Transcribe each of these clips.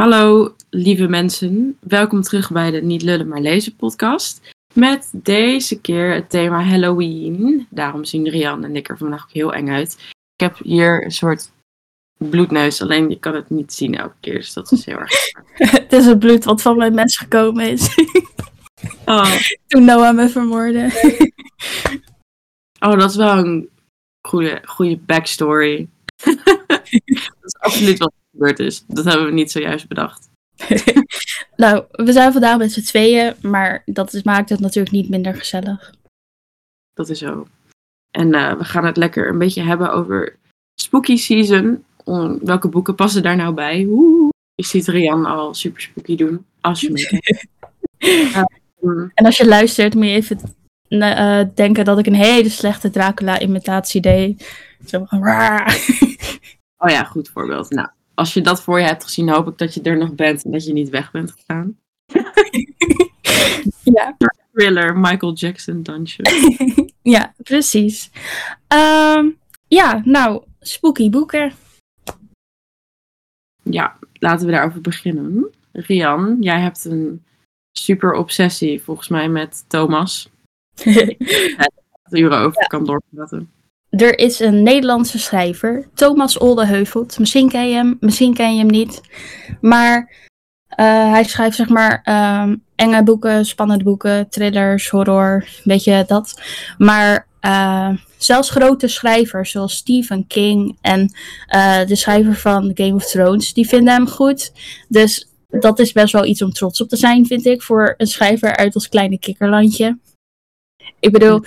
Hallo lieve mensen, welkom terug bij de Niet Lullen maar Lezen podcast. Met deze keer het thema Halloween. Daarom zien Rian en ik er vandaag ook heel eng uit. Ik heb hier een soort bloedneus, alleen je kan het niet zien elke keer, dus dat is heel erg. het is het bloed wat van mijn mes gekomen is. Oh, Toen Noah me vermoordde. oh dat is wel een goede, goede backstory. dat is absoluut wat gebeurd is. Dat hebben we niet zojuist bedacht. nou, we zijn vandaag met z'n tweeën, maar dat is, maakt het natuurlijk niet minder gezellig. Dat is zo. En eh, we gaan het lekker een beetje hebben over spooky season. Om, welke boeken passen daar nou bij? Oeh, je ziet Rian al super spooky doen. Als je. Ehm, En als je luistert, moet je even eh, denken dat ik een hele slechte Dracula-imitatie deed. Zo oh ja, goed voorbeeld. Nou, als je dat voor je hebt gezien, hoop ik dat je er nog bent en dat je niet weg bent gegaan. ja. Thriller, Michael Jackson dansje. ja, precies. Ehm, ja, nou, spooky boeken. Ja, laten we daarover beginnen. Rian, jij hebt een super obsessie volgens mij met Thomas. Dat uren over kan doorpraten. Er is een Nederlandse schrijver, Thomas Oldeheuvelt. Misschien ken je hem, misschien ken je hem niet. Maar eh, hij schrijft zeg maar ehm, enge boeken, spannende boeken, thrillers, horror, een beetje dat. Maar eh, zelfs grote schrijvers zoals Stephen King en eh, de schrijver van Game of Thrones, die vinden hem goed. Dus dat is best wel iets om trots op te zijn, vind ik, voor een schrijver uit ons kleine kikkerlandje. Ik bedoel,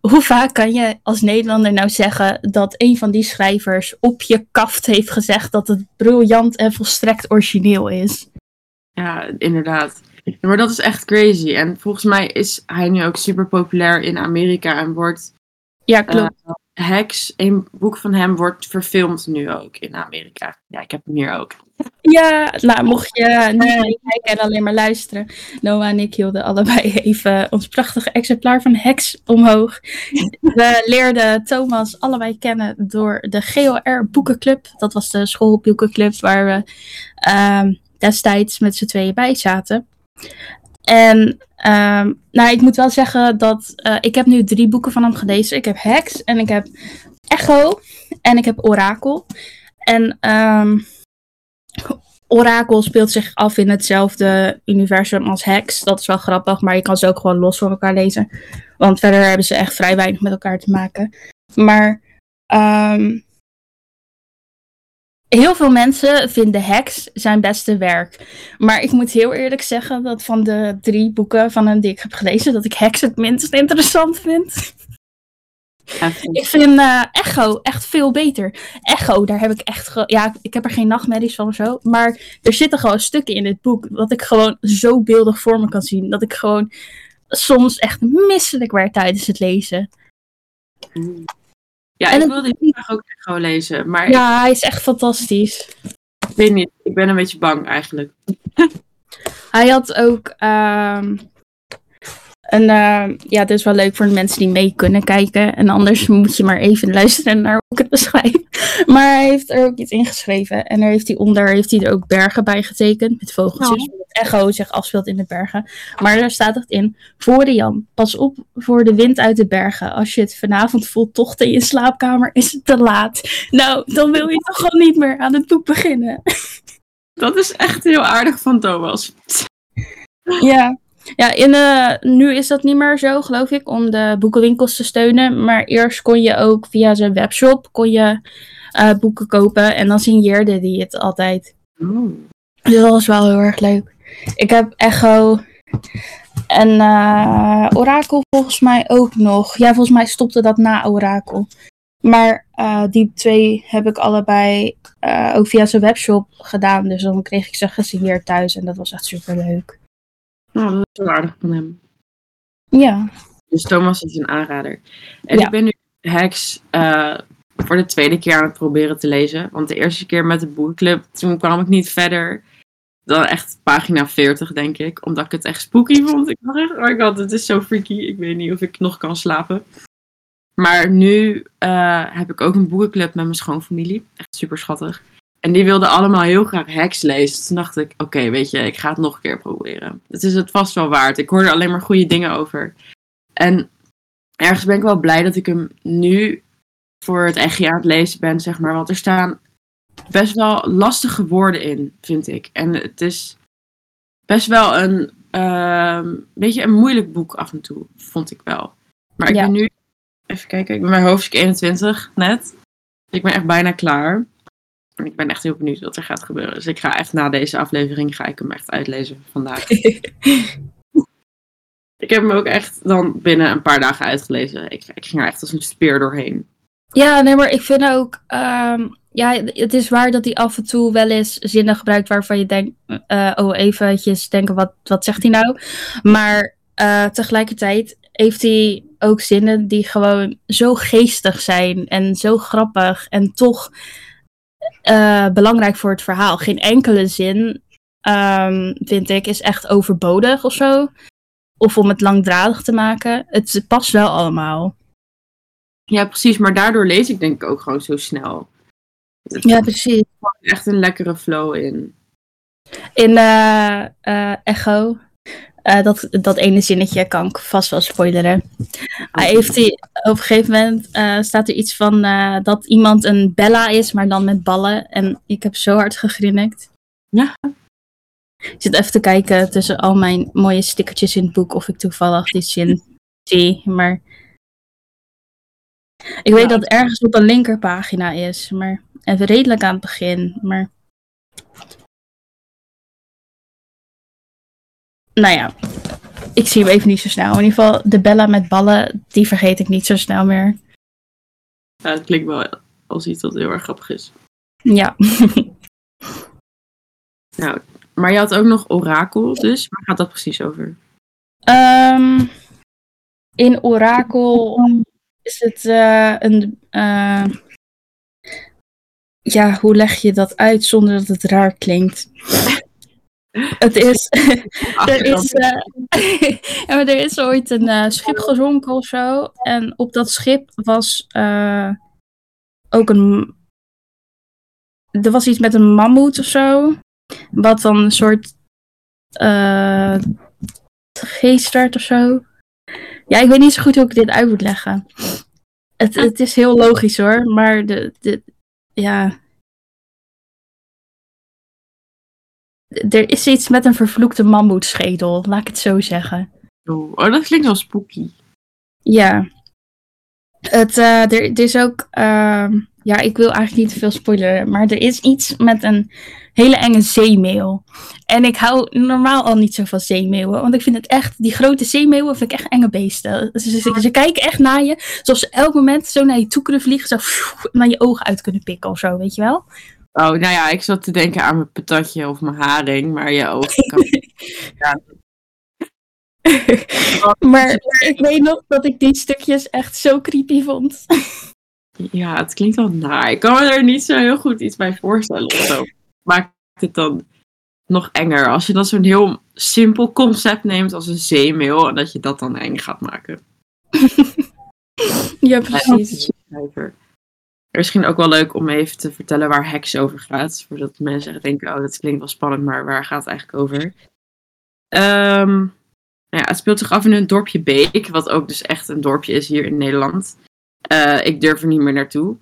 hoe vaak kan je als Nederlander nou zeggen dat een van die schrijvers op je kaft heeft gezegd dat het briljant en volstrekt origineel is? Ja, inderdaad. Maar dat is echt crazy. En volgens mij is hij nu ook super populair in Amerika en wordt Ja, klopt. uh, Hex, een boek van hem, wordt verfilmd nu ook in Amerika. Ja, ik heb hem hier ook. Ja, nou, mocht je niet alleen kijken en alleen maar luisteren. Noah en ik hielden allebei even ons prachtige exemplaar van Hex omhoog. We leerden Thomas allebei kennen door de GOR Boekenclub. Dat was de schoolboekenclub waar we ehm, destijds met z'n tweeën bij zaten. En ehm, nou, ik moet wel zeggen dat eh, ik heb nu drie boeken van hem gelezen. Ik heb Hex en ik heb Echo en ik heb Orakel. En ehm Orakel speelt zich af in hetzelfde universum als Hex. Dat is wel grappig, maar je kan ze ook gewoon los van elkaar lezen. Want verder hebben ze echt vrij weinig met elkaar te maken. Maar ehm, heel veel mensen vinden Hex zijn beste werk. Maar ik moet heel eerlijk zeggen dat van de drie boeken van hem die ik heb gelezen, dat ik Hex het minst interessant vind. Ik vind uh, Echo echt veel beter. Echo, daar heb ik echt. Ja, ik heb er geen nachtmerries van of zo. Maar er zitten gewoon stukken in dit boek. dat ik gewoon zo beeldig voor me kan zien. Dat ik gewoon soms echt misselijk werd tijdens het lezen. Ja, En ik wilde die graag ook echt gewoon lezen. Maar Ja, hij is echt fantastisch. ik weet niet, ik ben een beetje bang eigenlijk. Hij had ook. ehm een, ehm, ja, is wel leuk voor de mensen die mee kunnen kijken. En anders moet je maar even luisteren naar hoe ik het beschrijf. Maar hij heeft er ook iets ingeschreven. En daar heeft hij onder heeft hij er ook bergen bij getekend. Met vogeltjes. Oh. Het echo zich afspeelt in de bergen. Maar daar staat het in. Voor de Jan. Pas op voor de wind uit de bergen. Als je het vanavond voelt tochten in je slaapkamer, is het te laat. Nou, dan wil je toch gewoon niet meer aan het boek beginnen. Dat is echt heel aardig van Thomas. Ja, ja in, eh, nu is dat niet meer zo, geloof ik, om de boekenwinkels te steunen. Maar eerst kon je ook via zijn webshop kon je, eh, boeken kopen en dan signeerde die het altijd. Oh. Dus dat was wel heel erg leuk. Ik heb Echo en eh, Orakel volgens mij ook nog. Ja, volgens mij stopte dat na Orakel. Maar die twee heb ik allebei ook via zijn webshop gedaan. Dus dan kreeg ik ze gesigneerd thuis en dat was echt super leuk. Nou, dat is wel aardig van hem. Ja. Dus Thomas is een aanrader. En Ja. ik ben nu Hex eh, voor de tweede keer aan het proberen te lezen. Want de eerste keer met de boekenclub, toen kwam ik niet verder dan echt pagina 40, denk ik. Omdat ik het echt spooky vond. Ik dacht echt, oh my god, het is zo freaky. Ik weet niet of ik nog kan slapen. Maar nu eh, heb ik ook een boekenclub met mijn schoonfamilie. Echt super schattig. En die wilden allemaal heel graag hacks lezen. Dus toen dacht ik, oké, weet je, ik ga het nog een keer proberen. Het is het vast wel waard. Ik hoorde alleen maar goede dingen over. En ergens ben ik wel blij dat ik hem nu voor het echt aan het lezen ben, zeg maar. Want er staan best wel lastige woorden in, vind ik. En het is best wel een ehm beetje een moeilijk boek af en toe, vond ik wel. Maar ik Ja. ben nu, even kijken, ik ben bij hoofdstuk 21 net. Ik ben echt bijna klaar. En ik ben echt heel benieuwd wat er gaat gebeuren. Dus ik ga echt na deze aflevering, ga ik hem echt uitlezen vandaag. ik heb hem ook echt dan binnen een paar dagen uitgelezen. Ik, ik ging er echt als een speer doorheen. Ja, nee, maar ik vind ook. ehm, ja, het is waar dat hij af en toe wel eens zinnen gebruikt waarvan je denkt. eh, oh, eventjes denken, wat, wat zegt hij nou? Maar eh, tegelijkertijd heeft hij ook zinnen die gewoon zo geestig zijn en zo grappig en toch eh, belangrijk voor het verhaal. Geen enkele zin, ehm, vind ik, is echt overbodig of zo. Of om het langdradig te maken. Het past wel allemaal. Ja, precies. Maar daardoor lees ik denk ik ook gewoon zo snel. Ja, precies. is echt een lekkere flow in. In eh, eh, Echo, eh, dat, dat ene zinnetje kan ik vast wel spoileren. Hij heeft die, op een gegeven moment eh, staat er iets van eh, dat iemand een Bella is, maar dan met ballen. En ik heb zo hard gegrinnikt. Ja. Ik zit even te kijken tussen al mijn mooie stickertjes in het boek of ik toevallig die zin zie. Maar ik weet Ja. dat het ergens op een linkerpagina is. Maar even redelijk aan het begin. Maar nou ja, ik zie hem even niet zo snel. In ieder geval, de Bella met ballen, die vergeet ik niet zo snel meer. Ja, het klinkt wel als iets dat heel erg grappig is. Ja. Nou, maar je had ook nog Orakel, dus waar gaat dat precies over? Ehm, in Orakel is het eh, een. eh, ja, hoe leg je dat uit zonder dat het raar klinkt? Het is. er, is eh, ja, maar er is ooit een eh, schip gezonken of zo. En op dat schip was eh, ook een. Er was iets met een mammoet of zo. Wat dan een soort. geest werd of zo. Ja, ik weet niet zo goed hoe ik dit uit moet leggen. Het, het is heel logisch hoor, maar de, de, ja. Er is iets met een vervloekte mammoetschedel, laat ik het zo zeggen. Oh, oh, dat klinkt wel spooky. Ja. Het, eh, er, er is ook, ehm, ja, ik wil eigenlijk niet te veel spoileren, maar er is iets met een hele enge zeemeeuw. En ik hou normaal al niet zo van zeemeeuwen, want ik vind het echt, die grote zeemeeuwen vind ik echt enge beesten. Ze, ze, ze kijken echt naar je, alsof ze elk moment zo naar je toe kunnen vliegen, zo naar je ogen uit kunnen pikken of zo, weet je wel? Oh, nou ja, ik zat te denken aan mijn patatje of mijn haring, maar je ogen kan... maar ik weet nog dat ik die stukjes echt zo creepy vond. Ja, het klinkt wel naar. Ik kan me er niet zo heel goed iets bij voorstellen of zo. Maakt het dan nog enger als je dan zo'n heel simpel concept neemt als een zeemeel en dat je dat dan eng gaat maken. ja, precies. Misschien ook wel leuk om even te vertellen waar Hex over gaat. Voordat mensen denken, oh, dat klinkt wel spannend, maar waar gaat het eigenlijk over? Ehm, nou ja, het speelt zich af in een dorpje Beek, wat ook dus echt een dorpje is hier in Nederland. Eh, ik durf er niet meer naartoe.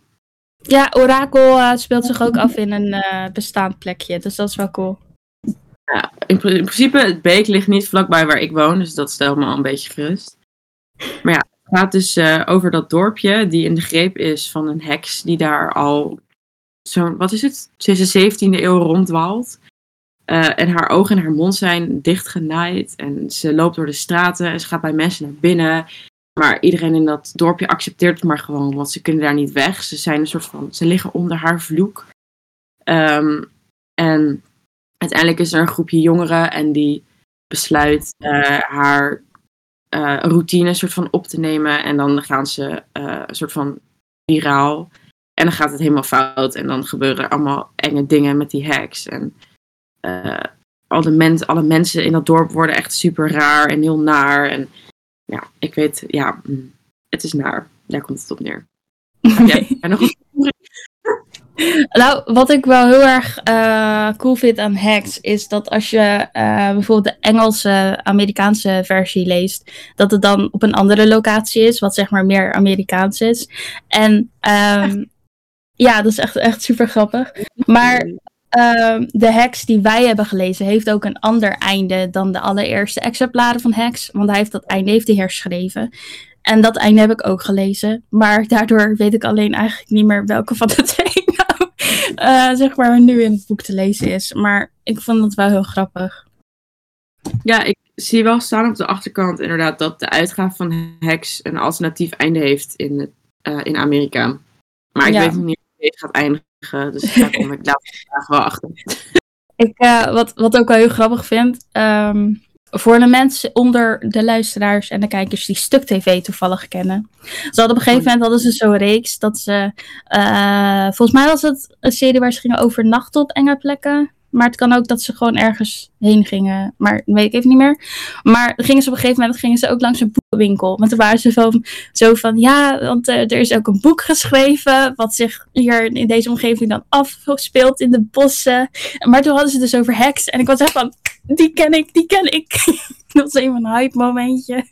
Ja, Orakel eh, speelt zich ook af in een eh, bestaand plekje, dus dat is wel cool. Ja, in, pr- in principe, het Beek ligt niet vlakbij waar ik woon, dus dat stelt me al een beetje gerust. Maar ja, het gaat dus eh, over dat dorpje die in de greep is van een heks die daar al zo'n, wat is het, sinds de 17e eeuw rondwaalt. Eh, en haar ogen en haar mond zijn dichtgenaaid en ze loopt door de straten en ze gaat bij mensen naar binnen. Maar iedereen in dat dorpje accepteert het maar gewoon, want ze kunnen daar niet weg. Ze zijn een soort van, ze liggen onder haar vloek. Ehm, en uiteindelijk is er een groepje jongeren en die besluit eh, haar eh, routine soort van op te nemen. En dan gaan ze eh, een soort van viraal. En dan gaat het helemaal fout. En dan gebeuren er allemaal enge dingen met die hacks. En alle, mens, alle mensen in dat dorp worden echt super raar en heel naar. En ja, ik weet, ja, mm, het is naar. Daar komt het op neer. Ja, en nog een Nou, wat ik wel heel erg eh, cool vind aan hacks is dat als je eh, bijvoorbeeld de Engelse, Amerikaanse versie leest, dat het dan op een andere locatie is, wat zeg maar meer Amerikaans is. En ehm, ja, dat is echt, echt super grappig. Maar ehm, de hacks die wij hebben gelezen, heeft ook een ander einde dan de allereerste exemplaren van hacks, want hij heeft dat einde heeft hij herschreven. En dat einde heb ik ook gelezen. Maar daardoor weet ik alleen eigenlijk niet meer welke van de twee eh, zeg maar, nu in het boek te lezen is. Maar ik vond het wel heel grappig. Ja, ik zie wel staan op de achterkant inderdaad dat de uitgave van Hex een alternatief einde heeft in, het, eh, in Amerika. Maar ik Ja. weet nog niet hoe deze gaat eindigen. Dus daar kom ik later vandaag wel achter. Ik, eh, wat, wat ook wel heel grappig vind. ehm, voor de mensen onder de luisteraars en de kijkers die Stuk TV toevallig kennen. Ze hadden op een gegeven moment hadden ze zo'n reeks dat ze. eh, volgens mij was het een serie waar ze gingen overnachten op enge plekken. Maar het kan ook dat ze gewoon ergens heen gingen. Maar weet ik even niet meer. Maar gingen ze op een gegeven moment gingen ze ook langs een boekenwinkel. Want toen waren ze van, zo van ja, want eh, er is ook een boek geschreven. Wat zich hier in deze omgeving dan afspeelt in de bossen. Maar toen hadden ze het dus over heks. En ik was echt van, die ken ik, die ken ik. dat was even een hype momentje.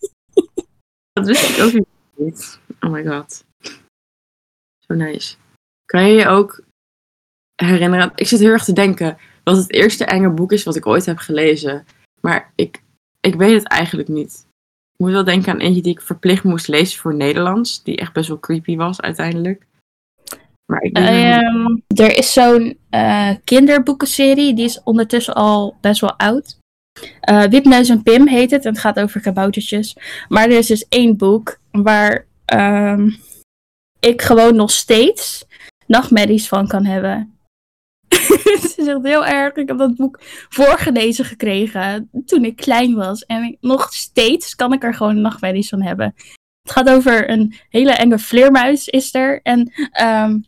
Dat wist ik ook niet. Oh my god. Zo nice. Kan je je ook herinneren? Ik zit heel erg te denken wat het eerste enge boek is wat ik ooit heb gelezen. Maar ik, ik weet het eigenlijk niet. Ik moet wel denken aan eentje die ik verplicht moest lezen voor Nederlands. Die echt best wel creepy was uiteindelijk. Maar ik. Ehm, er is zo'n eh, kinderboekenserie. Die is ondertussen al best wel oud. Eh Wipneus en Pim heet het. En het gaat over kaboutertjes. Maar er is dus één boek waar ehm, ik gewoon nog steeds nachtmerries van kan hebben. is echt heel erg. Ik heb dat boek voorgelezen gekregen toen ik klein was. En nog steeds kan ik er gewoon nachtmerries van hebben. Het gaat over een hele enge vleermuis is er. En ehm,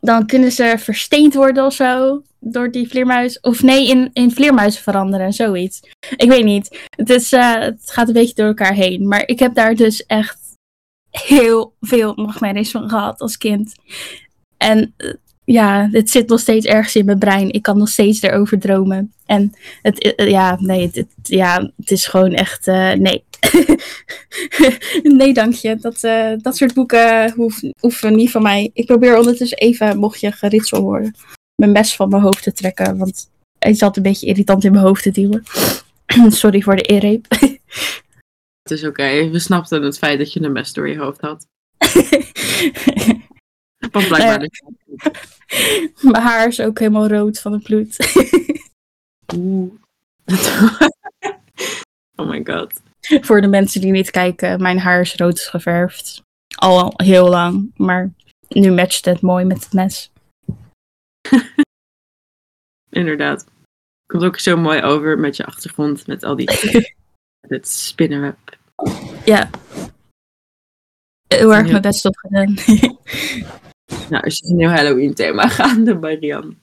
dan kunnen ze versteend worden of zo door die vleermuis. Of nee, in, in vleermuizen veranderen, zoiets. Ik weet niet. Het, is, eh, het gaat een beetje door elkaar heen. Maar ik heb daar dus echt heel veel nachtmerries van gehad als kind. En eh, ja, het zit nog steeds ergens in mijn brein. Ik kan nog steeds erover dromen. En het, eh, ja, nee, het, ja, het is gewoon echt, eh, nee. nee, dank je. Dat, eh, dat soort boeken hoeven, hoeven niet van mij. Ik probeer ondertussen even, mocht je geritsel horen, mijn mes van mijn hoofd te trekken. Want het zat een beetje irritant in mijn hoofd te duwen. Sorry voor de eerreep. Het is oké. We snapten het feit dat je een mes door je hoofd had. Blijkbaar. Dus- mijn haar is ook helemaal rood van het bloed. Oeh. oh my god. voor de mensen die niet kijken, mijn haar is rood geverfd. Al heel lang, maar nu matcht het mooi met het mes. Inderdaad. Komt ook zo mooi over met je achtergrond. Met al die. het spinnenweb. Ja. Heel erg mijn best op gedaan. Nou, er is een nieuw Halloween thema gaande bij Rian.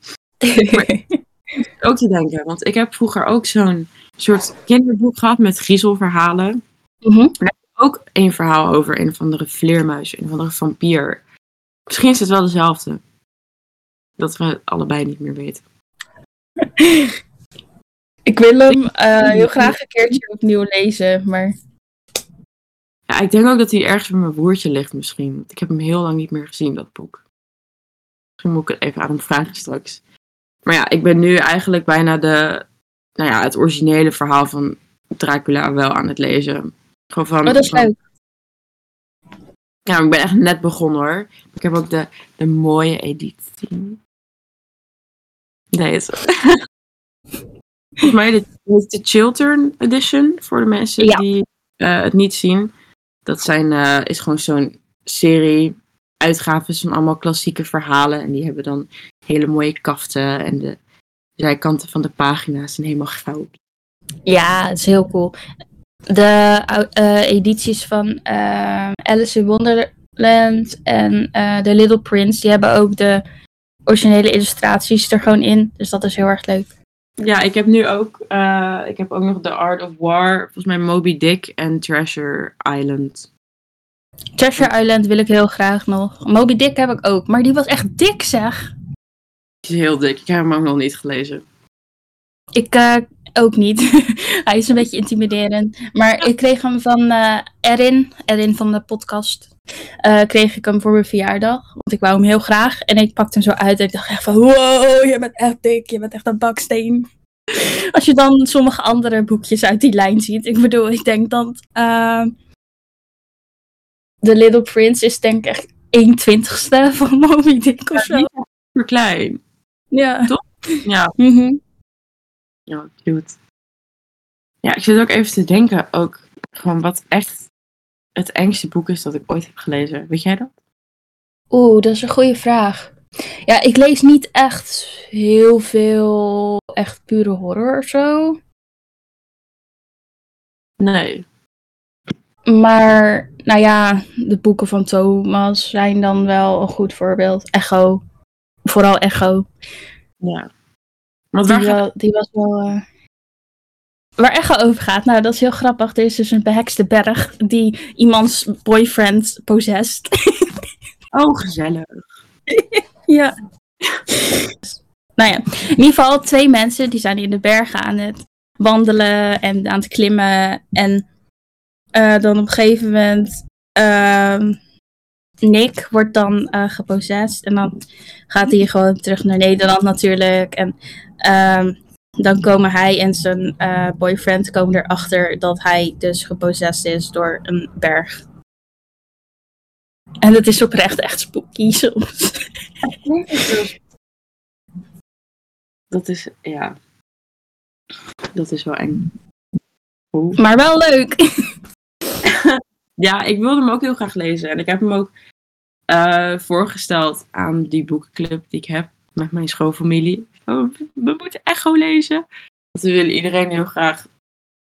Ook te denken, want ik heb vroeger ook zo'n soort kinderboek gehad met griezelverhalen. Mhm. Ook één verhaal over een of andere vleermuis, een of andere vampier. Misschien is het wel dezelfde. Dat we het allebei niet meer weten. Ik wil hem eh, heel graag een keertje opnieuw lezen, maar Ja, ik denk ook dat hij ergens bij mijn broertje ligt misschien. Ik heb hem heel lang niet meer gezien, dat boek. Misschien moet ik het even aan hem vragen straks. Maar ja, ik ben nu eigenlijk bijna de, nou ja, het originele verhaal van Dracula wel aan het lezen. Gewoon van, oh, dat is van- leuk. Ja, ik ben echt net begonnen hoor. Ik heb ook de, de mooie editie. Deze. Volgens mij de, de, de Chiltern Edition voor de mensen Ja. die eh, het niet zien. Dat zijn, eh, is gewoon zo'n serie uitgaves van allemaal klassieke verhalen. En die hebben dan hele mooie kaften. En de zijkanten van de pagina's zijn helemaal goud. Ja, het is heel cool. De eh, edities van eh, Alice in Wonderland en eh The Little Prince, die hebben ook de originele illustraties er gewoon in. Dus dat is heel erg leuk. Ja, ik heb nu ook, eh, ik heb ook nog The Art of War, volgens mij Moby Dick en Treasure Island. Treasure Island wil ik heel graag nog. Moby Dick heb ik ook, maar die was echt dik zeg. Die is heel dik. Ik heb hem ook nog niet gelezen. Ik eh, ook niet. Hij is een beetje intimiderend. Maar ik kreeg hem van eh, Erin, Erin van de podcast. eh, kreeg ik hem voor mijn verjaardag. Want ik wou hem heel graag. En ik pakte hem zo uit en ik dacht echt van... Wow, je bent echt dik. Je bent echt een baksteen. Als je dan sommige andere boekjes uit die lijn ziet. Ik bedoel, ik denk dat... The Little Prince is denk ik echt 1 twintigste van Moby Dick of zo. Super klein. Ja. Ja, Mhm. ja, cute. Ja, ik zit ook even te denken ook gewoon wat echt het engste boek is dat ik ooit heb gelezen. Weet jij dat? Oeh, dat is een goede vraag. Ja, ik lees niet echt heel veel echt pure horror of zo. Nee. Maar, nou ja, de boeken van Thomas zijn dan wel een goed voorbeeld. Echo. Vooral Echo. Ja. Want Die, waar gaat wel- die was wel... eh, Waar Echo over gaat, nou dat is heel grappig. Er is dus een behekste berg die iemands boyfriend possessed. Oh, gezellig. Ja. nou ja, in ieder geval twee mensen die zijn in de bergen aan het wandelen en aan het klimmen. En eh, dan op een gegeven moment ehm, Nick wordt dan eh gepossessed. En dan gaat hij gewoon terug naar Nederland natuurlijk. En ehm, dan komen hij en zijn eh, boyfriend komen erachter dat hij dus gepossessed is door een berg. En het is oprecht echt spooky soms. Dat is, ja. Dat is wel eng. Maar wel leuk. Ja, ik wilde hem ook heel graag lezen. En ik heb hem ook eh, voorgesteld aan die boekenclub die ik heb met mijn schoonfamilie. Oh, we moeten Echo lezen. Want we willen iedereen heel graag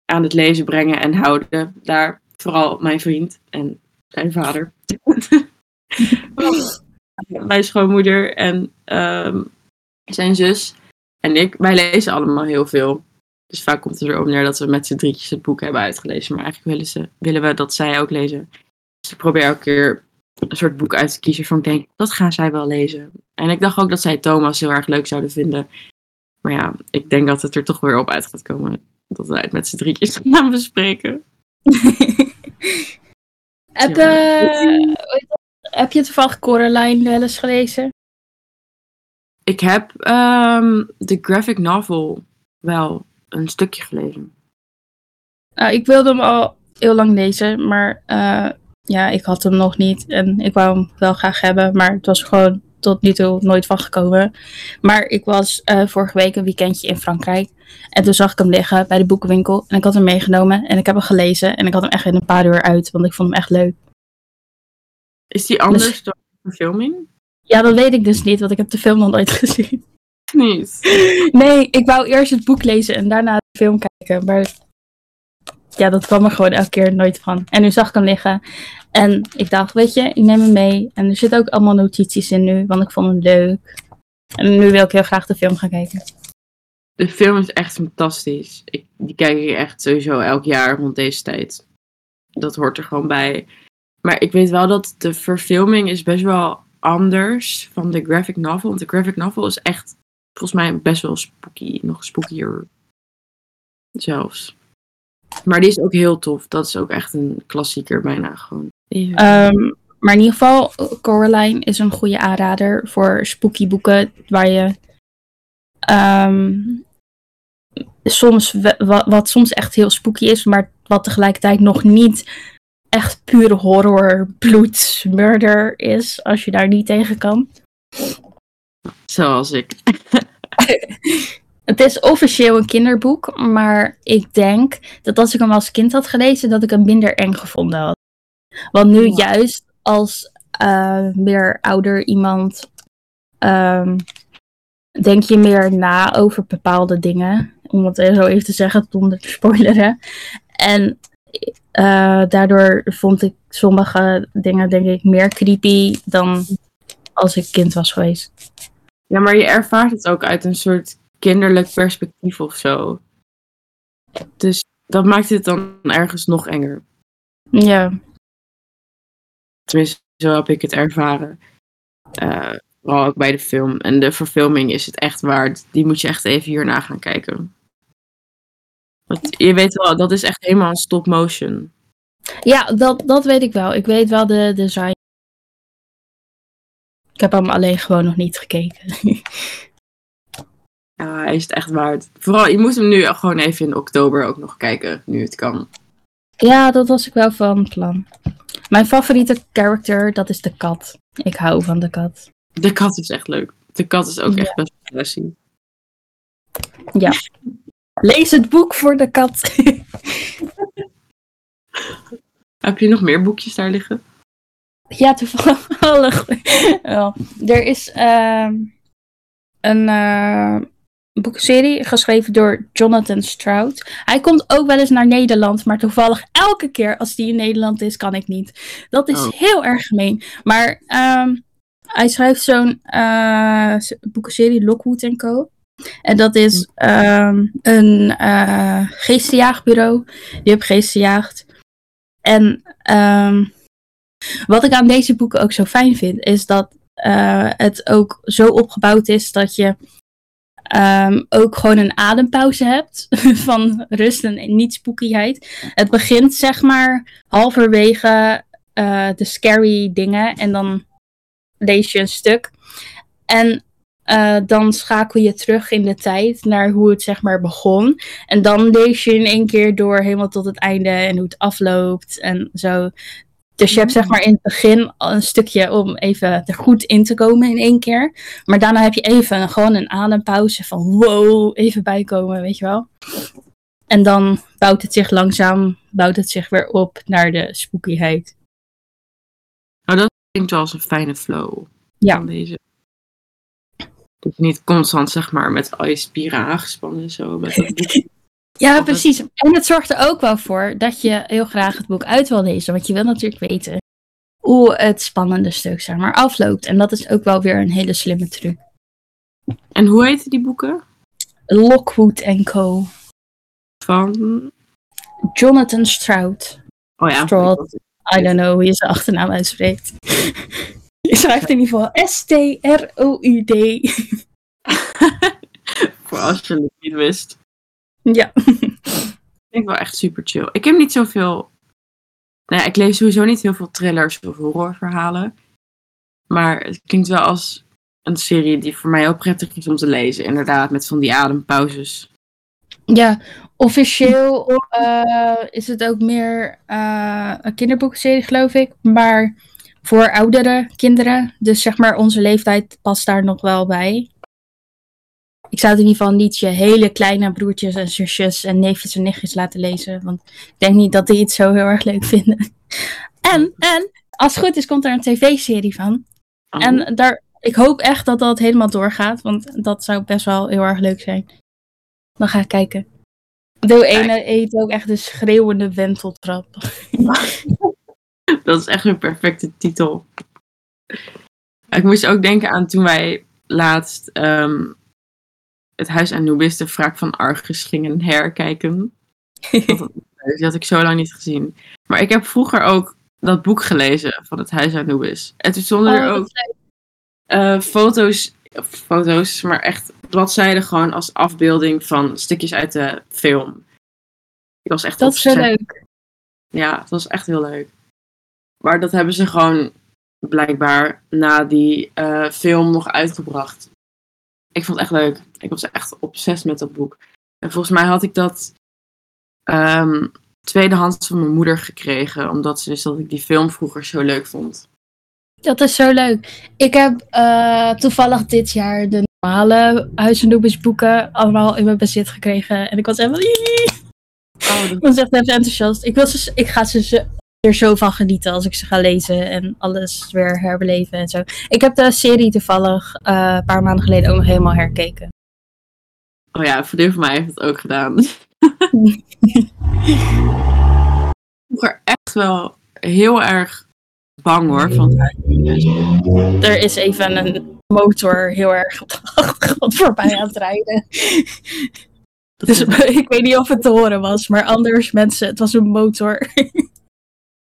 aan het lezen brengen en houden. Daar vooral mijn vriend en zijn vader. mijn schoonmoeder en ehm, zijn zus en ik. Wij lezen allemaal heel veel. Dus vaak komt het erop neer dat we met z'n drietjes het boek hebben uitgelezen. Maar eigenlijk willen, ze, willen we dat zij ook lezen. Dus ik probeer elke keer een soort boek uit te kiezen van ik denk, dat gaan zij wel lezen. En ik dacht ook dat zij Thomas heel erg leuk zouden vinden. Maar ja, ik denk dat het er toch weer op uit gaat komen. Dat wij het met z'n drietjes gaan bespreken. heb, eh, heb je toevallig Coraline wel eens gelezen? Ik heb ehm, de graphic novel wel een stukje gelezen. Nou, ik wilde hem al heel lang lezen, maar eh, ja, ik had hem nog niet. En ik wou hem wel graag hebben, maar het was gewoon tot nu toe nooit van gekomen. Maar ik was eh, vorige week een weekendje in Frankrijk. En toen zag ik hem liggen bij de boekenwinkel. En ik had hem meegenomen en ik heb hem gelezen. En ik had hem echt in een paar uur uit, want ik vond hem echt leuk. Is die anders dan de verfilming? Ja, dat weet ik dus niet, want ik heb de film nog nooit gezien. Niet. Nee, ik wou eerst het boek lezen en daarna de film kijken. Maar ja, dat kwam er gewoon elke keer nooit van. En nu zag ik hem liggen. En ik dacht, weet je, ik neem hem mee. En er zitten ook allemaal notities in nu, want ik vond hem leuk. En nu wil ik heel graag de film gaan kijken. De film is echt fantastisch. Ik, die kijk ik echt sowieso elk jaar rond deze tijd. Dat hoort er gewoon bij. Maar ik weet wel dat de verfilming is best wel anders van de graphic novel. Want de graphic novel is echt volgens mij best wel spooky. Nog spookier zelfs. Maar die is ook heel tof. Dat is ook echt een klassieker bijna gewoon. Ehm, maar in ieder geval, Coraline is een goede aanrader voor spooky boeken waar je ehm, soms we- wa- wat soms echt heel spooky is, maar wat tegelijkertijd nog niet echt pure horror, bloed, murder is, als je daar niet tegen kan. Zoals ik. Het is officieel een kinderboek, maar ik denk dat als ik hem als kind had gelezen, dat ik hem minder eng gevonden had. Want nu juist als eh, meer ouder iemand, ehm, denk je meer na over bepaalde dingen. Om het zo even te zeggen, zonder te spoileren. En eh, daardoor vond ik sommige dingen, denk ik, meer creepy dan als ik kind was geweest. Ja, maar je ervaart het ook uit een soort kinderlijk perspectief of zo. Dus dat maakt het dan ergens nog enger. Ja. Tenminste, zo heb ik het ervaren. Uh, vooral ook bij de film. En de verfilming is het echt waard. Die moet je echt even hierna gaan kijken. Want je weet wel, dat is echt helemaal een stop motion. Ja, dat, dat weet ik wel. Ik weet wel de design. Ik heb hem alleen gewoon nog niet gekeken. ja, hij is het echt waard. Vooral, je moet hem nu gewoon even in oktober ook nog kijken, nu het kan. Ja, dat was ik wel van plan. Mijn favoriete character, dat is de kat. Ik hou van de kat. De kat is echt leuk. De kat is ook echt best classy. Ja. Lees het boek voor de kat. Heb je nog meer boekjes daar liggen? Ja, toevallig. Er is uh, een uh, boekserie geschreven door Jonathan Stroud. Hij komt ook wel eens naar Nederland, maar toevallig elke keer als hij in Nederland is, kan ik niet. Dat is oh. heel erg gemeen. Maar um, hij schrijft zo'n uh, boekenserie Lockwood Co. En dat is um, een uh, geestenjaagbureau. Die heeft geestenjaagd. En um, wat ik aan deze boeken ook zo fijn vind, is dat uh, het ook zo opgebouwd is dat je um, ook gewoon een adempauze hebt van rust en niet spookyheid. Het begint zeg maar halverwege uh, de scary dingen en dan lees je een stuk. En uh, dan schakel je terug in de tijd naar hoe het zeg maar begon. En dan lees je in één keer door helemaal tot het einde en hoe het afloopt en zo. Dus je hebt zeg maar in het begin een stukje om even er goed in te komen in één keer. Maar daarna heb je even gewoon een adempauze van wow, even bijkomen, weet je wel. En dan bouwt het zich langzaam, bouwt het zich weer op naar de spookyheid. Nou, dat klinkt wel als een fijne flow. Ja. Deze. Dat je niet constant, zeg maar, met al je spieren aangespannen zo. Met dat boek. ja, precies. En het zorgt er ook wel voor dat je heel graag het boek uit wil lezen. Want je wil natuurlijk weten hoe het spannende stuk, zeg maar, afloopt. En dat is ook wel weer een hele slimme truc. En hoe heten die boeken? Lockwood Co. Van? Jonathan Stroud. Oh ja. Stroud. I don't know hoe je zijn achternaam uitspreekt. Je schrijft in ieder geval S-T-R-O-U-D. Voor als je het niet wist. Ja. Ik vind wel echt super chill. Ik heb niet zoveel. Nou ja, ik lees sowieso niet heel veel thrillers of horrorverhalen. Maar het klinkt wel als een serie die voor mij heel prettig is om te lezen. Inderdaad, met van die adempauzes. Ja, officieel uh, is het ook meer uh, een kinderboekserie, geloof ik. Maar voor oudere kinderen. Dus zeg maar, onze leeftijd past daar nog wel bij. Ik zou het in ieder geval niet je hele kleine broertjes en zusjes en neefjes en nichtjes laten lezen. Want ik denk niet dat die het zo heel erg leuk vinden. En, en als het goed is, komt er een tv-serie van. Oh. En daar, ik hoop echt dat dat helemaal doorgaat. Want dat zou best wel heel erg leuk zijn. Dan ga ik kijken. De ene eet ook echt de schreeuwende wenteltrap. Dat is echt een perfecte titel. Ik moest ook denken aan toen wij laatst um, het Huis Anubis, de wraak van Argus, gingen herkijken. Dat, die had ik zo lang niet gezien. Maar ik heb vroeger ook dat boek gelezen van het Huis Anubis. En toen stonden er Oh, ook uh, foto's, foto's, maar echt bladzijden gewoon als afbeelding van stukjes uit de film. Ik was echt Dat is zo leuk. Ja, het was echt heel leuk. Maar dat hebben ze gewoon blijkbaar na die eh, film nog uitgebracht. Ik vond het echt leuk. Ik was echt obsessief met dat boek. En volgens mij had ik dat ehm, tweedehands van mijn moeder gekregen. Omdat ze wist dat ik die film vroeger zo leuk vond. Dat is zo leuk. Ik heb eh, toevallig dit jaar de normale Huis en boeken allemaal in mijn bezit gekregen. En ik was helemaal... Oh, Ik was echt even enthousiast. Ik, wil ze, ik ga ze, ze er zo van genieten als ik ze ga lezen en alles weer herbeleven en zo. Ik heb de serie toevallig eh, een paar maanden geleden ook nog helemaal herkeken. oh ja, een van mij heeft het ook gedaan. vroeger echt wel heel erg bang hoor. Van het. Er is even een motor heel erg op de achtergrond voorbij aan het rijden. Dus ik weet niet of het te horen was, maar anders mensen, het was een motor.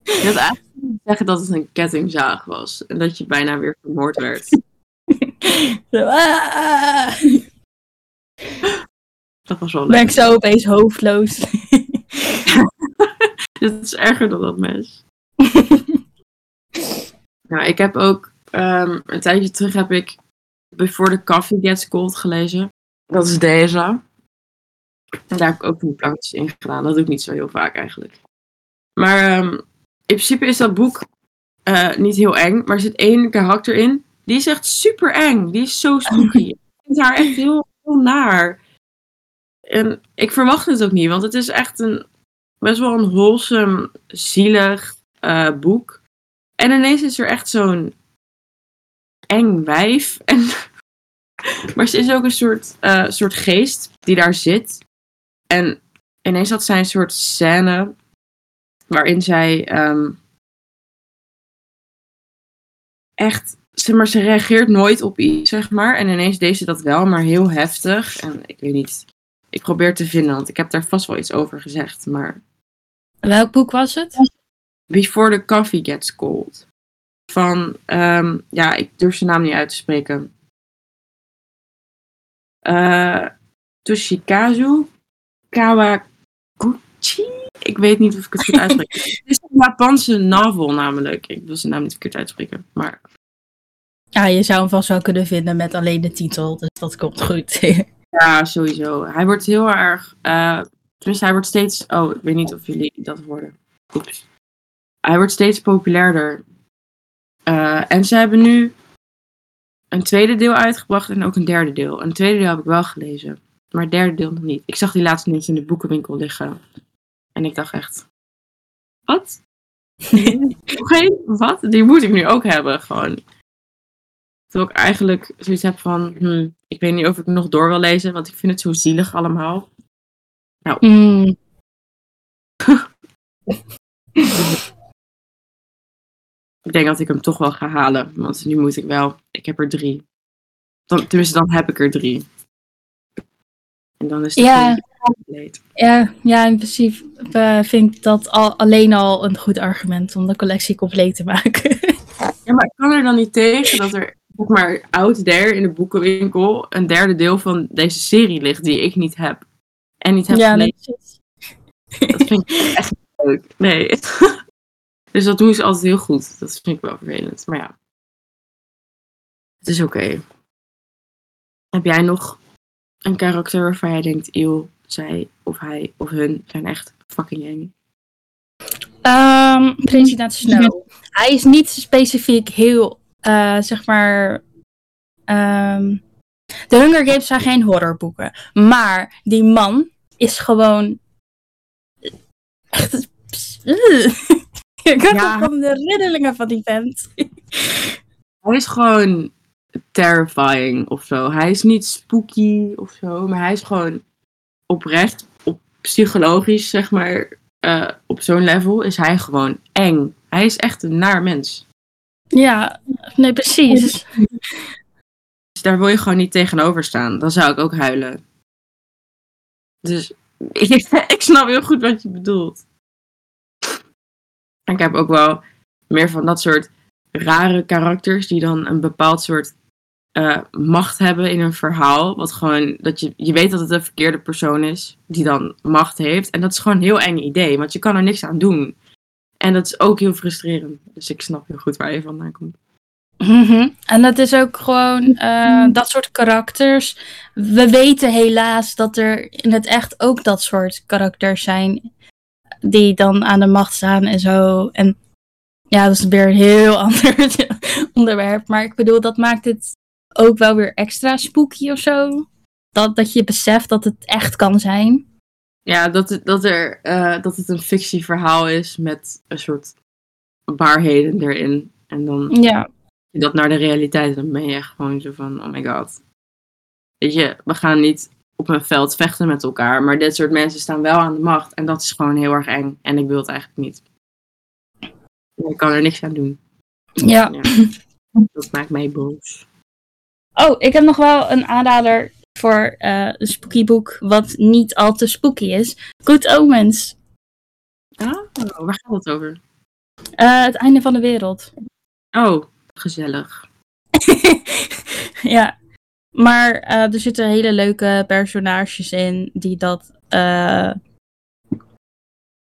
Je had eigenlijk zeggen dat het een kettingzaag was. En dat je bijna weer vermoord werd. Zo, ah, Dat was wel ben ik leuk. zo opeens hoofdloos. Dit is erger dan dat mes. Nou, ik heb ook ehm, een tijdje terug heb ik Before the Coffee Gets Cold gelezen. Dat is deze. En daar heb ik ook die plankjes in gedaan. Dat doe ik niet zo heel vaak eigenlijk. Maar ehm, in principe is dat boek eh, niet heel eng. Maar er zit één karakter in. Die is echt super eng. Die is zo spooky. Ik vind haar echt heel, heel naar. En ik verwacht het ook niet. Want het is echt een best wel een wholesome, zielig eh, boek. En ineens is er echt zo'n eng wijf. En, maar ze is ook een soort, eh, soort geest die daar zit. En ineens had zij een soort scène waarin zij ehm, echt, zeg maar, ze reageert nooit op iets, zeg maar. En ineens deed ze dat wel, maar heel heftig. En ik weet niet, ik probeer te vinden, want ik heb daar vast wel iets over gezegd. Maar Welk boek was het? Before the Coffee Gets Cold. Van, ehm, ja, ik durf zijn naam niet uit te spreken. Eh Toshikazu Kawaguchi? Ik weet niet of ik het goed uitspreek. Het is een Japanse novel namelijk. Ik wil zijn naam niet verkeerd uitspreken. Maar Ja, je zou hem vast wel kunnen vinden met alleen de titel, dus dat komt goed. ja, sowieso. Hij wordt heel erg... eh tenminste, hij wordt steeds... Oh, ik weet niet of jullie dat hoorden. Oeps. Hij wordt steeds populairder. Eh, en ze hebben nu een tweede deel uitgebracht en ook een derde deel. Een tweede deel heb ik wel gelezen. Maar het derde deel nog niet. Ik zag die laatst niet in de boekenwinkel liggen. En ik dacht echt... Wat? Oké, wat? Die moet ik nu ook hebben, gewoon. Terwijl ik eigenlijk zoiets heb van... hm, ik weet niet of ik nog door wil lezen, want ik vind het zo zielig allemaal. Hmm. Ik denk dat ik hem toch wel ga halen, want nu moet ik wel. Ik heb er drie. Dan, tenminste, dan heb ik er drie. En dan is het Ja. compleet. Ja, ja, in principe eh, vind ik dat al, alleen al een goed argument om de collectie compleet te maken. Ja, maar ik kan er dan niet tegen dat er, zeg maar, out there in de boekenwinkel een derde deel van deze serie ligt die ik niet heb. En niet heb ja, gelezen. nee, Dat vind ik echt niet leuk. Nee. dus dat doen ze altijd heel goed. Dat vind ik wel vervelend. Maar ja. Het is oké. Heb jij nog een karakter waarvan jij denkt, eeuw, zij of hij of hun zijn echt fucking eng? Ehm, president Snow. Hij is niet specifiek heel, eh, zeg maar. ehm, de Hunger Games zijn geen horrorboeken. Maar die man is gewoon. Echt. Ik heb Ja. gewoon de riddelingen van die vent. Hij is gewoon terrifying of zo. Hij is niet spooky of zo, maar hij is gewoon oprecht, op psychologisch, zeg maar, eh, op zo'n level is hij gewoon eng. Hij is echt een naar mens. Ja, nee, precies. Dus daar wil je gewoon niet tegenover staan. Dan zou ik ook huilen. Dus ik, ik snap heel goed wat je bedoelt. En ik heb ook wel meer van dat soort rare karakters die dan een bepaald soort eh, macht hebben in een verhaal. Wat gewoon, dat je, je weet dat het een verkeerde persoon is die dan macht heeft. En dat is gewoon een heel eng idee, want je kan er niks aan doen. En dat is ook heel frustrerend. Dus ik snap heel goed waar je vandaan komt. Mhm. En dat is ook gewoon eh, dat soort karakters. We weten helaas dat er in het echt ook dat soort karakters zijn. Die dan aan de macht staan en zo. En ja, dat is weer een heel ander onderwerp. Maar ik bedoel, dat maakt het ook wel weer extra spooky of zo. Dat, dat je beseft dat het echt kan zijn. Ja, dat het, dat, er, eh, dat het een fictieverhaal is met een soort waarheden erin. En dan Ja, dat naar de realiteit, dan ben je echt gewoon zo van, oh my god. Weet je, we gaan niet op een veld vechten met elkaar, maar dit soort mensen staan wel aan de macht. En dat is gewoon heel erg eng. En ik wil het eigenlijk niet. Ik kan er niks aan doen. ja. Ja. Dat maakt mij boos. Oh, ik heb nog wel een aanrader voor eh, een spooky boek. Wat niet al te spooky is. Good Omens. Ah, waar gaat het over? Eh, het einde van de wereld. Oh, gezellig. ja. Maar eh, er zitten hele leuke personages in die dat,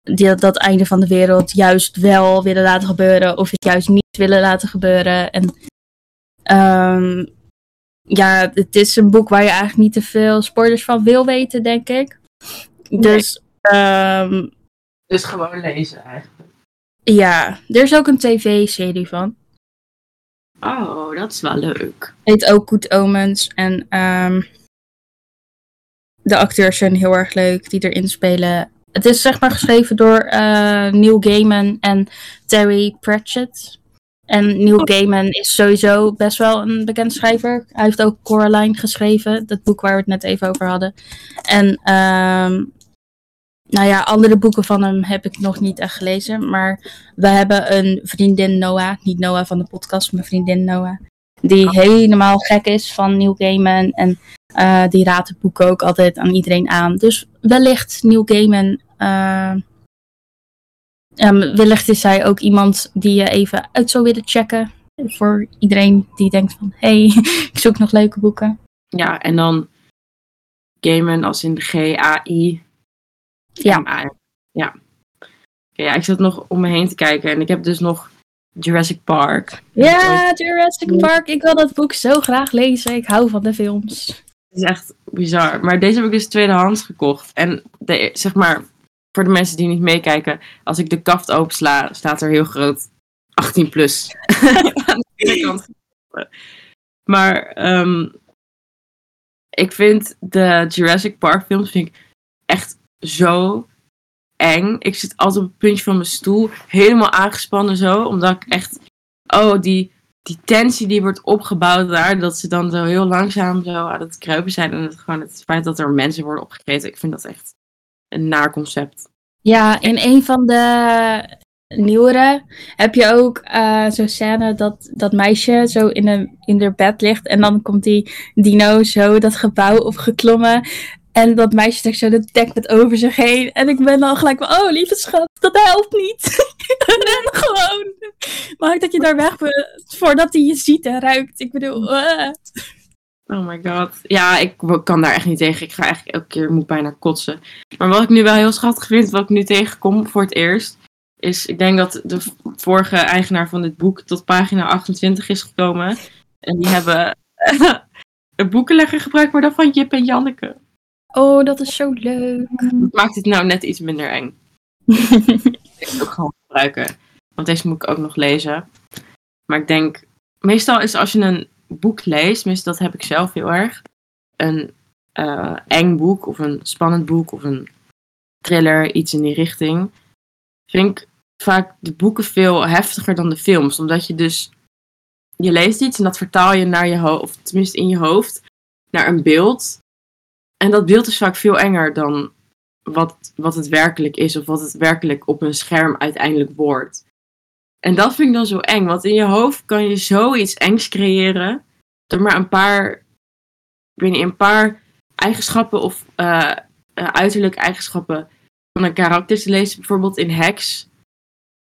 die dat, dat einde van de wereld juist wel willen laten gebeuren of het juist niet willen laten gebeuren. En ehm, ja, het is een boek waar je eigenlijk niet te veel spoilers van wil weten, denk ik. Dus ehm, Dus gewoon lezen eigenlijk. ja, er is ook een tv-serie van. Oh, dat is wel leuk. Heet ook Good Omens. En ehm, de acteurs zijn heel erg leuk die erin spelen. Het is zeg maar geschreven door eh, Neil Gaiman en Terry Pratchett. En Neil Gaiman is sowieso best wel een bekend schrijver. Hij heeft ook Coraline geschreven, dat boek waar we het net even over hadden. En ehm, nou ja, andere boeken van hem heb ik nog niet echt gelezen. Maar we hebben een vriendin Noah, niet Noah van de podcast, maar vriendin Noah. Die helemaal gek is van Neil Gaiman. En eh, die raadt het boek ook altijd aan iedereen aan. Dus wellicht Neil Gaiman. eh, ehm, wellicht is hij ook iemand die je even uit zou willen checken. Voor iedereen die denkt van, hé, hey, ik zoek nog leuke boeken. Ja, en dan Gamen als in de G-A-I. Ja. Ja. Oké, ja, ik zat nog om me heen te kijken en ik heb dus nog Jurassic Park. Ja, Jurassic Park. Ik wil dat boek zo graag lezen. Ik hou van de films. Het is echt bizar. Maar deze heb ik dus tweedehands gekocht. En de, zeg maar, voor de mensen die niet meekijken, als ik de kaft opensla, staat er heel groot 18 plus. Aan de. Maar ehm, ik vind de Jurassic Park films vind ik echt zo eng. Ik zit altijd op het puntje van mijn stoel, helemaal aangespannen zo, omdat ik echt, oh, die, die tensie die wordt opgebouwd daar, dat ze dan zo heel langzaam zo aan het kruipen zijn en het, gewoon het feit dat er mensen worden opgegeten, ik vind dat echt een naar concept. Ja, in een van de nieuwere heb je ook eh, zo'n scène dat dat meisje zo in, een, in haar bed ligt. En dan komt die dino zo dat gebouw opgeklommen. En dat meisje trekt zo de dekbed over zich heen. En ik ben dan gelijk van, oh lieve schat, dat helpt niet. Ren gewoon. Maak dat je daar weg bent voordat hij je ziet en ruikt. Ik bedoel, eh. Oh my god. Ja, ik kan daar echt niet tegen. Ik ga eigenlijk elke keer moet bijna kotsen. Maar wat ik nu wel heel schattig vind, wat ik nu tegenkom voor het eerst, is ik denk dat de vorige eigenaar van dit boek tot pagina 28 is gekomen. En die hebben een boekenlegger gebruikt, maar dan van Jip en Janneke. Oh, dat is zo leuk. Dat maakt het nou net iets minder eng. Ik het ook gewoon gebruiken. Want deze moet ik ook nog lezen. Maar ik denk, meestal is als je een boek leest, meestal dat heb ik zelf heel erg, een eh, eng boek of een spannend boek of een thriller, iets in die richting, vind ik vaak de boeken veel heftiger dan de films. Omdat je dus, je leest iets en dat vertaal je naar je hoofd, of tenminste in je hoofd, naar een beeld. En dat beeld is vaak veel enger dan wat, wat het werkelijk is of wat het werkelijk op een scherm uiteindelijk wordt. En dat vind ik dan zo eng, want in je hoofd kan je zoiets engs creëren door maar een paar, ik een paar eigenschappen of uh, uh, uiterlijke eigenschappen van een karakter te lezen. Bijvoorbeeld in Hex.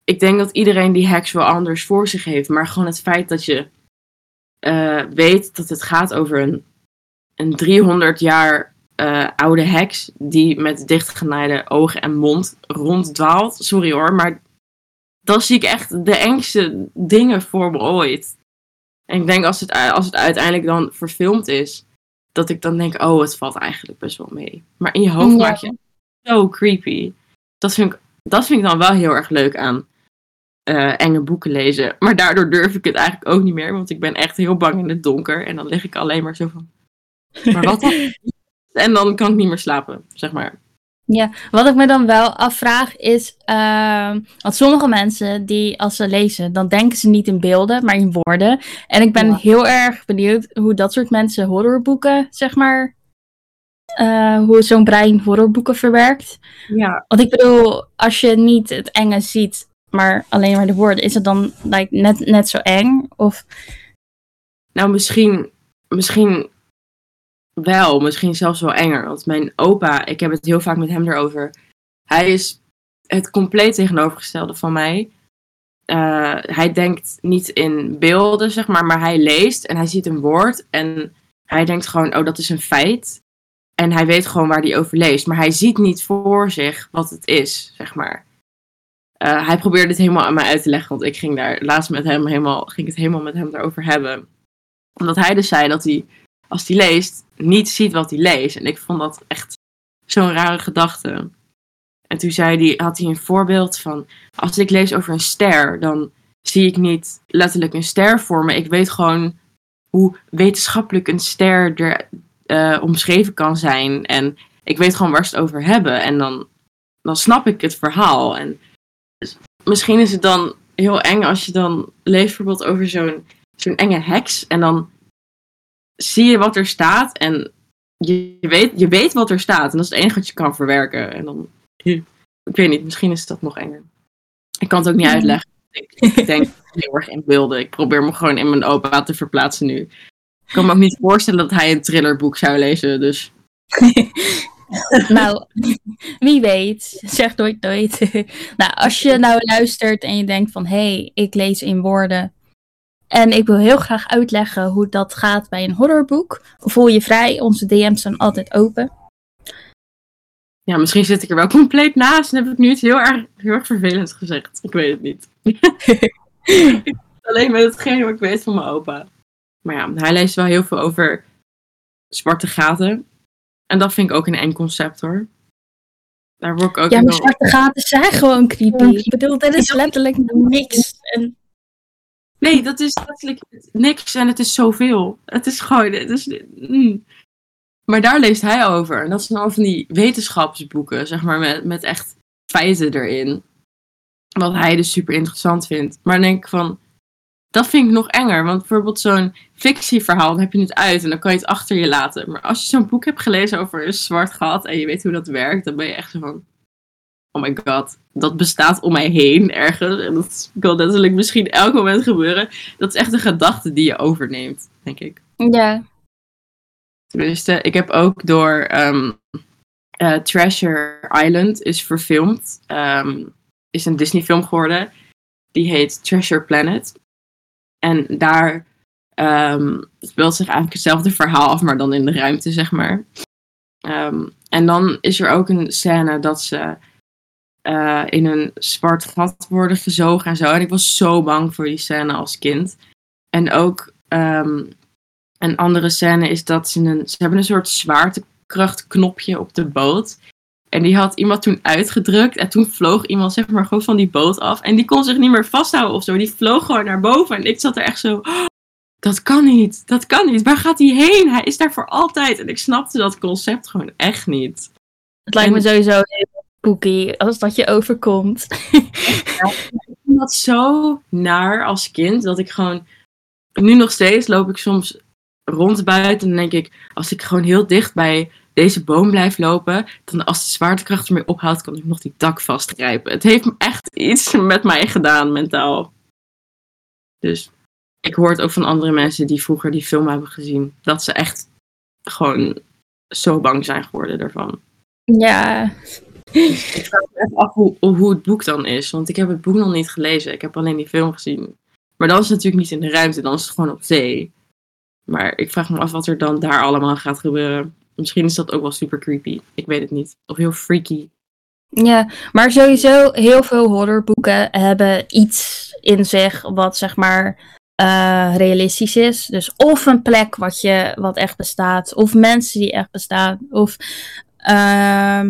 Ik denk dat iedereen die Hex wel anders voor zich heeft, maar gewoon het feit dat je uh, weet dat het gaat over een, een 300 jaar oude heks die met dichtgenaaide ogen en mond ronddwaalt. Sorry hoor, maar dan zie ik echt de engste dingen voor me ooit. En ik denk als het, als het uiteindelijk dan verfilmd is, dat ik dan denk, oh, het valt eigenlijk best wel mee. Maar in je hoofd ja. maak je zo creepy. Dat vind, ik, dat vind ik dan wel heel erg leuk aan uh, enge boeken lezen. Maar daardoor durf ik het eigenlijk ook niet meer, want ik ben echt heel bang in het donker. En dan lig ik alleen maar zo van, maar wat dan? En dan kan ik niet meer slapen, zeg maar. Ja, wat ik me dan wel afvraag is, uh, want sommige mensen die als ze lezen, dan denken ze niet in beelden, maar in woorden. En ik ben ja. heel erg benieuwd hoe dat soort mensen horrorboeken, zeg maar, uh, hoe zo'n brein horrorboeken verwerkt. Ja. Want ik bedoel, als je niet het enge ziet, maar alleen maar de woorden, is het dan like, net, net zo eng? Of... Nou, misschien, misschien wel, misschien zelfs wel enger. Want mijn opa, ik heb het heel vaak met hem erover. Hij is het compleet tegenovergestelde van mij. eh, hij denkt niet in beelden, zeg maar, maar hij leest en hij ziet een woord en hij denkt gewoon, oh, dat is een feit. En hij weet gewoon waar hij over leest, maar hij ziet niet voor zich wat het is, zeg maar. Eh, hij probeerde het helemaal aan mij uit te leggen, want ik ging daar laatst met hem helemaal, ging het helemaal met hem erover hebben. Omdat hij dus zei dat hij, als hij leest, niet ziet wat hij leest. En ik vond dat echt zo'n rare gedachte. En toen zei hij, had hij een voorbeeld van, als ik lees over een ster, dan zie ik niet letterlijk een ster voor me. Ik weet gewoon hoe wetenschappelijk een ster er eh, omschreven kan zijn. En ik weet gewoon waar ze het over hebben. En dan, dan snap ik het verhaal. En dus misschien is het dan heel eng als je dan leest bijvoorbeeld over zo'n zo'n enge heks. En dan zie je wat er staat. En je, weet, je weet wat er staat. En dat is het enige wat je kan verwerken. En dan ik weet niet, misschien is dat nog enger. Ik kan het ook niet uitleggen. Ik, ik denk heel erg in beelden. Ik probeer me gewoon in mijn opa te verplaatsen nu. Ik kan me ook niet voorstellen dat hij een thrillerboek zou lezen, dus... nou, wie weet. Zeg nooit nooit. nou, als je nou luistert en je denkt van... Hé, hey, ik lees in woorden. En ik wil heel graag uitleggen hoe dat gaat bij een horrorboek. Voel je vrij, onze DM's zijn altijd open. Ja, misschien zit ik er wel compleet naast en heb ik nu iets heel erg, heel erg vervelend gezegd. Ik weet het niet. alleen met hetgeen wat ik weet van mijn opa. Maar ja, hij leest wel heel veel over zwarte gaten. En dat vind ik ook een eng concept hoor. Daar word ik ook Ja, maar zwarte gaten zijn gewoon creepy. Ik bedoel, dat is letterlijk niks. En... Nee, dat is letterlijk niks en het is zoveel. Het is gewoon... Het mm. Maar daar leest hij over. En dat zijn al van die wetenschapsboeken, zeg maar, met, met echt feiten erin. Wat hij dus super interessant vindt. Maar dan denk ik van, dat vind ik nog enger. Want bijvoorbeeld zo'n fictieverhaal, dan heb je het uit en dan kan je het achter je laten. Maar als je zo'n boek hebt gelezen over een zwart gat en je weet hoe dat werkt, dan ben je echt zo van, oh my god, dat bestaat om mij heen ergens. En dat kan letterlijk misschien elk moment gebeuren. Dat is echt een gedachte die je overneemt, denk ik. Ja, Tenminste, ik heb ook door um, uh, Treasure Island is verfilmd. Um, is een Disney film geworden. Die heet Treasure Planet. En daar um, speelt zich eigenlijk hetzelfde verhaal af, maar dan in de ruimte, zeg maar. en dan is er ook een scène dat ze uh, in een zwart gat worden gezogen en zo. En ik was zo bang voor die scène als kind. En ook een andere scène is dat ze een. Ze hebben een soort zwaartekrachtknopje op de boot. En die had iemand toen uitgedrukt. En toen vloog iemand zeg maar gewoon van die boot af. En die kon zich niet meer vasthouden of zo. Die vloog gewoon naar boven. En ik zat er echt zo. Oh, dat kan niet. Dat kan niet. Waar gaat hij heen? Hij is daar voor altijd. En ik snapte dat concept gewoon echt niet. Het lijkt me sowieso heel spooky als dat je overkomt. Ja, ik vind dat zo naar als kind. Dat ik gewoon. Nu nog steeds loop ik soms rond buiten. En denk ik, als ik gewoon heel dicht bij deze boom blijf lopen, dan als de zwaartekracht ermee ophoudt, kan ik nog die tak vastgrijpen. Het heeft echt iets met mij gedaan, mentaal. Dus ik hoor het ook van andere mensen die vroeger die film hebben gezien, dat ze echt gewoon zo bang zijn geworden daarvan. Ja. Ik vraag me even af hoe, hoe het boek dan is, want ik heb het boek nog niet gelezen. Ik heb alleen die film gezien. Maar dan is het natuurlijk niet in de ruimte, dan is het gewoon op zee. Maar ik vraag me af wat er dan daar allemaal gaat gebeuren. Misschien is dat ook wel super creepy. Ik weet het niet. Of heel freaky. Ja, maar sowieso heel veel horrorboeken hebben iets in zich wat zeg maar uh, realistisch is. Dus of een plek wat, je, wat echt bestaat, of mensen die echt bestaan, of uh,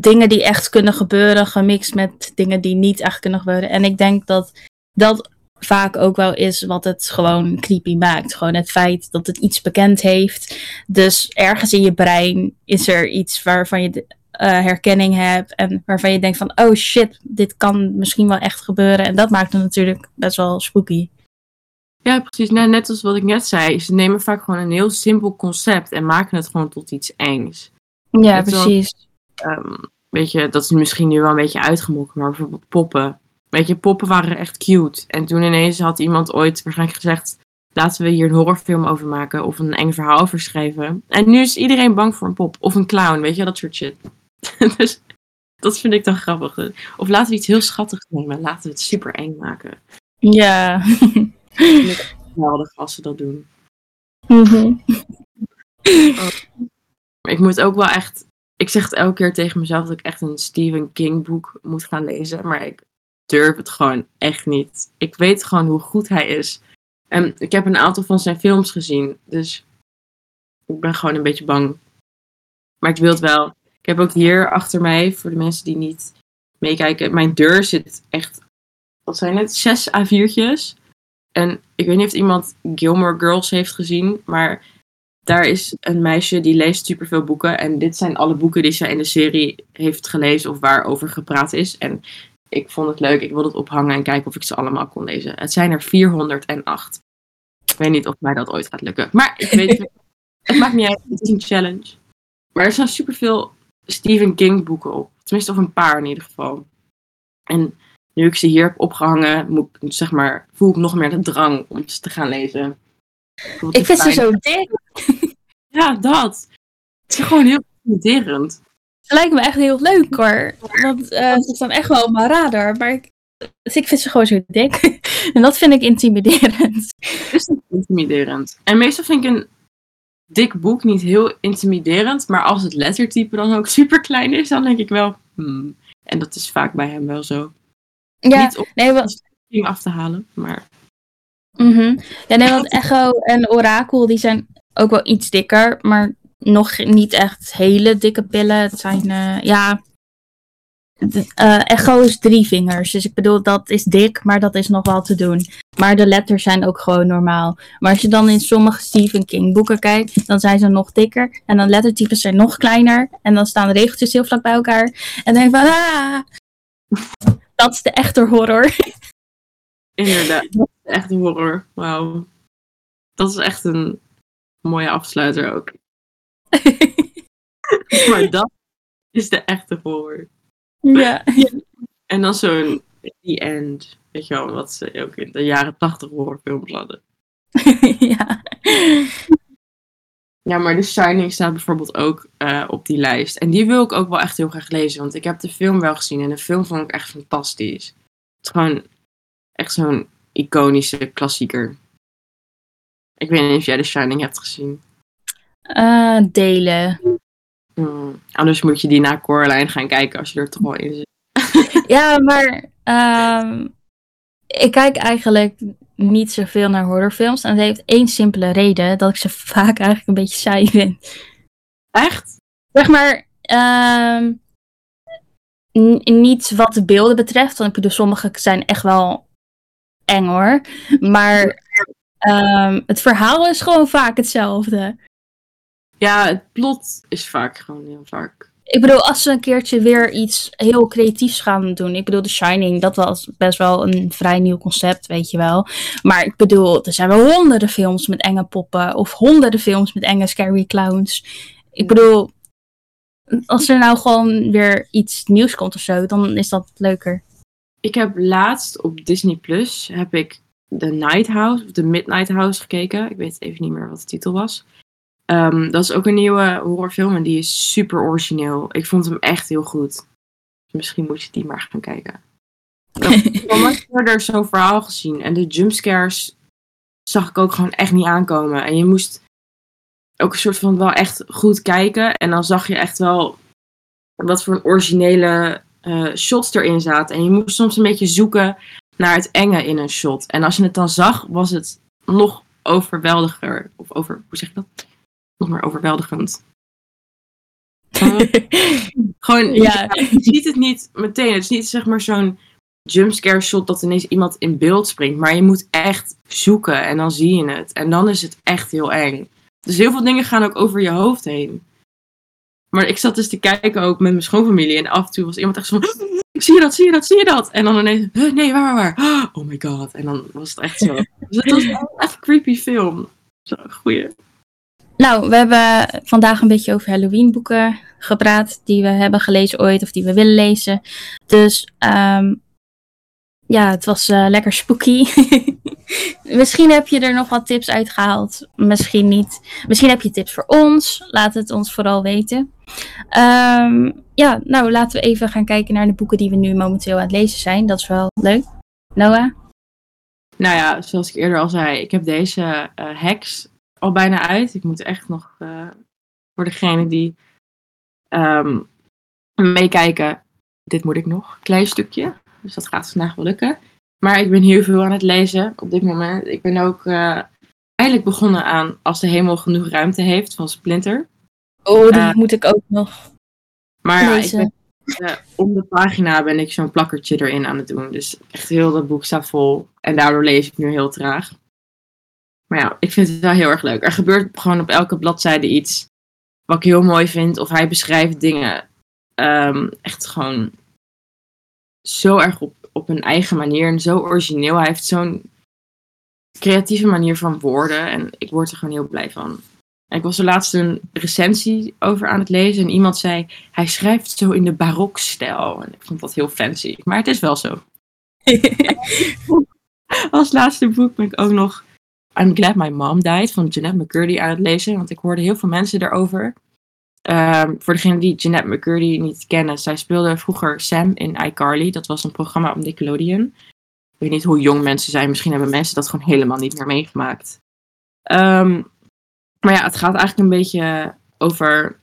dingen die echt kunnen gebeuren, gemixt met dingen die niet echt kunnen gebeuren. En ik denk dat dat vaak ook wel is wat het gewoon creepy maakt. Gewoon het feit dat het iets bekend heeft. Dus ergens in je brein is er iets waarvan je uh, herkenning hebt. En waarvan je denkt van, oh shit, dit kan misschien wel echt gebeuren. En dat maakt het natuurlijk best wel spooky. Ja, precies. Nou, net als wat ik net zei. Ze nemen vaak gewoon een heel simpel concept en maken het gewoon tot iets engs. Ja, precies. Um, weet je, dat is misschien nu wel een beetje uitgemokken, maar bijvoorbeeld poppen Weet je, poppen waren echt cute. En toen ineens had iemand ooit waarschijnlijk gezegd: laten we hier een horrorfilm over maken of een eng verhaal over schrijven. En nu is iedereen bang voor een pop of een clown, weet je, dat soort shit. dus Dat vind ik dan grappig. Of laten we iets heel schattigs nemen. Laten we het super eng maken. Ja. vind ik geweldig als ze dat doen. Maar ik moet ook wel echt. Ik zeg het elke keer tegen mezelf dat ik echt een Stephen King boek moet gaan lezen. Maar ik durf het gewoon echt niet. Ik weet gewoon hoe goed hij is. En ik heb een aantal van zijn films gezien. Dus ik ben gewoon een beetje bang. Maar ik wil het wel. Ik heb ook hier achter mij, voor de mensen die niet meekijken, mijn deur zit echt. Wat zijn het? Zes A4'tjes. En ik weet niet of iemand Gilmore Girls heeft gezien, maar daar is een meisje die leest superveel boeken. En dit zijn alle boeken die zij in de serie heeft gelezen of waarover gepraat is. En ik vond het leuk. Ik wilde het ophangen en kijken of ik ze allemaal kon lezen. Het zijn er 408. Ik weet niet of mij dat ooit gaat lukken. Maar ik weet het. het maakt niet uit. Het is een challenge. Maar er staan superveel Stephen King boeken op. Tenminste, of een paar in ieder geval. En nu ik ze hier heb opgehangen, moet ik, zeg maar, voel ik nog meer de drang om ze te gaan lezen. Ik vind ze zo dik. Ja, dat. Het is gewoon heel intimiderend. Ze lijken me echt heel leuk hoor. Want eh, ze staan echt wel op mijn radar. Maar ik, dus ik vind ze gewoon zo dik. en dat vind ik intimiderend. Het is niet intimiderend. En meestal vind ik een dik boek niet heel intimiderend. Maar als het lettertype dan ook super klein is, dan denk ik wel. Hmm. En dat is vaak bij hem wel zo. Ja, Niet om nee, wa- het af te halen, maar. Mhm. ja, nee, want Echo en Orakel die zijn ook wel iets dikker. Maar nog niet echt hele dikke pillen. Het zijn, eh, ja... eh, Echo is drie vingers. Dus ik bedoel, dat is dik, maar dat is nog wel te doen. Maar de letters zijn ook gewoon normaal. Maar als je dan in sommige Stephen King boeken kijkt, dan zijn ze nog dikker. En dan lettertypes zijn nog kleiner. En dan staan de regeltjes heel vlak bij elkaar. En dan denk ik van, ah, dat is de echte horror. Inderdaad. Dat is echt een horror. Wauw. Dat is echt een mooie afsluiter ook. maar dat is de echte horror. ja. En dan zo'n The End. Weet je wel, wat ze ook in de jaren tachtig horrorfilms hadden. ja. Ja, maar The Shining staat bijvoorbeeld ook eh, op die lijst. En die wil ik ook wel echt heel graag lezen. Want ik heb de film wel gezien. En de film vond ik echt fantastisch. Het is gewoon echt zo'n iconische klassieker. Ik weet niet of jij The Shining hebt gezien. Eh, delen. Hmm, Anders moet je die na Coraline gaan kijken als je er toch wel in zit. Ja, maar ehm, ik kijk eigenlijk niet zoveel naar horrorfilms. En dat heeft één simpele reden, dat ik ze vaak eigenlijk een beetje saai vind. Echt? Zeg maar, ehm, n- niet wat de beelden betreft, want ik bedoel, sommige zijn echt wel eng hoor. Maar ehm, het verhaal is gewoon vaak hetzelfde. Ja, het plot is vaak gewoon heel vaak. Ik bedoel, als ze een keertje weer iets heel creatiefs gaan doen. Ik bedoel, The Shining, dat was best wel een vrij nieuw concept, weet je wel. Maar ik bedoel, er zijn wel honderden films met enge poppen. Of honderden films met enge scary clowns. Ik bedoel, als er nou gewoon weer iets nieuws komt of zo, dan is dat leuker. Ik heb laatst op Disney Plus heb ik The Night House of The Midnight House gekeken. Ik weet even niet meer wat de titel was. Ehm, dat is ook een nieuwe horrorfilm en die is super origineel. Ik vond hem echt heel goed. Misschien moet je die maar gaan kijken. Ik heb eerder zo'n verhaal gezien. En de jumpscares zag ik ook gewoon echt niet aankomen. En je moest ook een soort van wel echt goed kijken. En dan zag je echt wel wat voor een originele eh, shots erin zaten. En je moest soms een beetje zoeken naar het enge in een shot. En als je het dan zag, was het nog overweldiger. Of over, hoe zeg je dat? Nog meer overweldigend. Gewoon, Ja. je ziet het niet meteen. Het is niet zeg maar zo'n jumpscare shot dat ineens iemand in beeld springt. Maar je moet echt zoeken en dan zie je het. En dan is het echt heel eng. Dus heel veel dingen gaan ook over je hoofd heen. Maar ik zat dus te kijken ook met mijn schoonfamilie. En af en toe was iemand echt zo van... Zie je dat, zie je dat, zie je dat? En dan ineens... "Huh, Nee, waar, waar, waar? Oh my god. En dan was het echt zo. Dus het was echt een creepy film. Zo, goeie. Nou, we hebben vandaag een beetje over Halloween boeken gepraat. Die we hebben gelezen ooit of die we willen lezen. Dus ehm, ja, het was eh, lekker spooky. Misschien heb je er nog wat tips uitgehaald. Misschien niet. Misschien heb je tips voor ons. Laat het ons vooral weten. Ehm, ja, nou laten we even gaan kijken naar de boeken die we nu momenteel aan het lezen zijn. Dat is wel leuk. Noah? Nou ja, zoals ik eerder al zei, ik heb deze uh, hacks al bijna uit. Ik moet echt nog uh, voor degene die um, meekijken. Dit moet ik nog. Klein stukje. Dus dat gaat vandaag wel lukken. Maar ik ben heel veel aan het lezen op dit moment. Ik ben ook uh, eigenlijk begonnen aan Als de hemel genoeg ruimte heeft van Splinter. Oh, die uh, moet ik ook nog. Maar ja, ik ben, uh, om de pagina ben ik zo'n plakkertje erin aan het doen. Dus echt heel dat boek staat vol. En daardoor lees ik nu heel traag. Maar ja, ik vind het wel heel erg leuk. Er gebeurt gewoon op elke bladzijde iets wat ik heel mooi vind. Of hij beschrijft dingen um, echt gewoon zo erg op, op een eigen manier en zo origineel. Hij heeft zo'n creatieve manier van woorden en ik word er gewoon heel blij van. En ik was er laatst een recensie over aan het lezen en iemand zei, hij schrijft zo in de barokstijl. En ik vond dat heel fancy, maar het is wel zo. Als laatste boek ben ik ook nog I'm Glad My Mom Died van Jeanette McCurdy aan het lezen, want ik hoorde heel veel mensen erover. Um, voor degenen die Jeanette McCurdy niet kennen, zij speelde vroeger Sam in iCarly. Dat was een programma op Nickelodeon. Ik weet niet hoe jong mensen zijn. Misschien hebben mensen dat gewoon helemaal niet meer meegemaakt. Um, maar ja, het gaat eigenlijk een beetje over.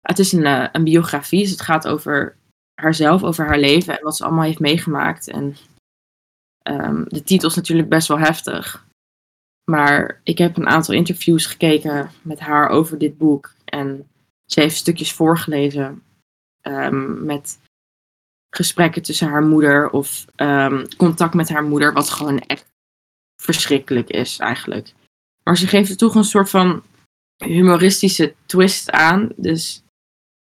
Het is een, uh, een biografie, dus het gaat over haarzelf, over haar leven en wat ze allemaal heeft meegemaakt. En um, de titel is natuurlijk best wel heftig. Maar ik heb een aantal interviews gekeken met haar over dit boek. En ze heeft stukjes voorgelezen um, met gesprekken tussen haar moeder of um, contact met haar moeder, wat gewoon echt verschrikkelijk is eigenlijk. Maar ze geeft er toch een soort van humoristische twist aan. Dus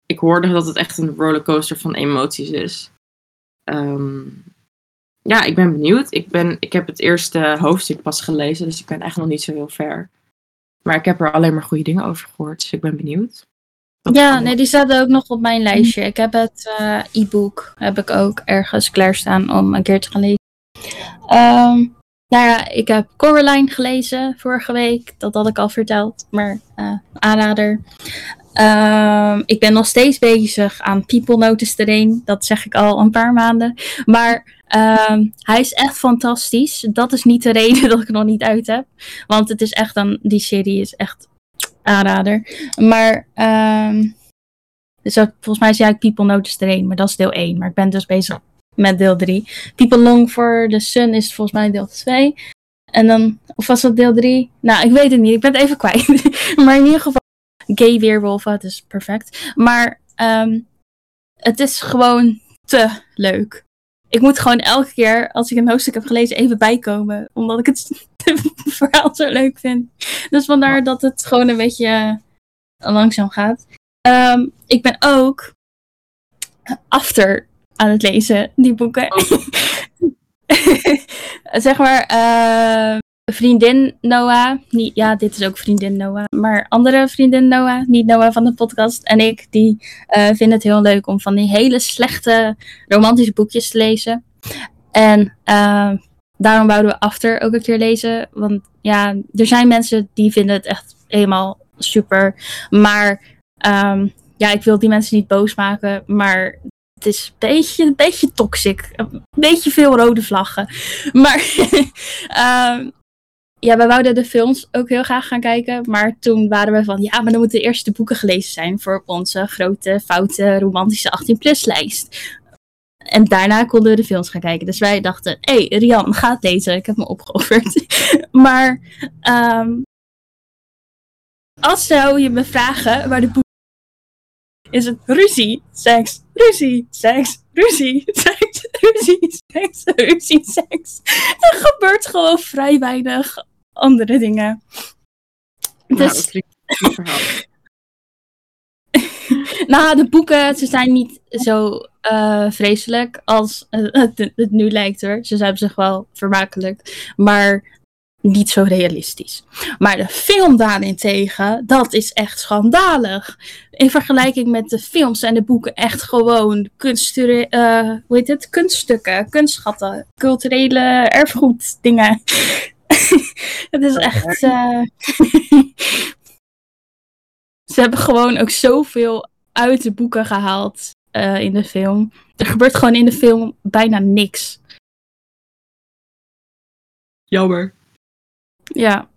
ik hoorde dat het echt een rollercoaster van emoties is. Um, ja, ik ben benieuwd. Ik, ben, ik heb het eerste hoofdstuk pas gelezen, dus ik ben echt nog niet zo heel ver. Maar ik heb er alleen maar goede dingen over gehoord, dus ik ben benieuwd. Dat ja, nee, die staat ook nog op mijn lijstje. Ik heb het uh, e-book, heb ik ook ergens klaarstaan om een keer te gaan lezen. Um, nou ja, ik heb Coraline gelezen vorige week. Dat had ik al verteld, maar uh, aanrader. Um, ik ben nog steeds bezig aan People Notice Terrain. Dat zeg ik al een paar maanden. Maar um, hij is echt fantastisch. Dat is niet de reden dat ik nog niet uit heb. Want het is echt een, die serie is echt aanrader. Maar um, dus volgens mij zei ik People Notice Terrain, maar dat is deel 1. Maar ik ben dus bezig met deel 3. People Long for the Sun is volgens mij deel 2. En dan, of was dat deel 3? Nou, ik weet het niet. Ik ben het even kwijt. maar in ieder geval gay weerwolven, het is perfect. Maar um, het is gewoon te leuk. Ik moet gewoon elke keer als ik een hoofdstuk heb gelezen even bijkomen. Omdat ik het verhaal zo leuk vind. Dus vandaar dat het gewoon een beetje langzaam gaat. Um, ik ben ook after aan het lezen, die boeken. Oh. zeg maar, uh, vriendin Noah. Niet, ja, dit is ook vriendin Noah. Maar andere vriendin Noah, niet Noah van de podcast. En ik, die uh, vinden het heel leuk om van die hele slechte romantische boekjes te lezen. En uh, daarom wouden we After ook een keer lezen. Want ja, er zijn mensen die vinden het echt helemaal super. Maar um, ja, ik wil die mensen niet boos maken. Maar het is een beetje, een beetje toxic. Een beetje veel rode vlaggen. Maar um, ja, we wouden de films ook heel graag gaan kijken. Maar toen waren we van, ja, maar dan moeten de eerste boeken gelezen zijn voor onze grote, foute, romantische 18-plus lijst. En daarna konden we de films gaan kijken. Dus wij dachten, hé, hey, Rian, ga het lezen. Ik heb me opgeofferd. maar um, als zou je me vragen waar de boek is het ruzie, seks, ruzie, seks, ruzie, seks, ruzie, seks, ruzie, seks. Er gebeurt gewoon vrij weinig andere dingen. Dus... nou, de boeken, ze zijn niet zo uh, vreselijk als het, het, nu lijkt hoor. Ze zijn zich wel vermakelijk. Maar niet zo realistisch. Maar de film daarentegen, dat is echt schandalig. In vergelijking met de films en de boeken echt gewoon kunsture, eh, hoe heet het? kunststukken, kunstschatten, culturele erfgoed dingen. het is echt... eh, Ze hebben gewoon ook zoveel uit de boeken gehaald eh, in de film. Er gebeurt gewoon in de film bijna niks. Jammer. Ja.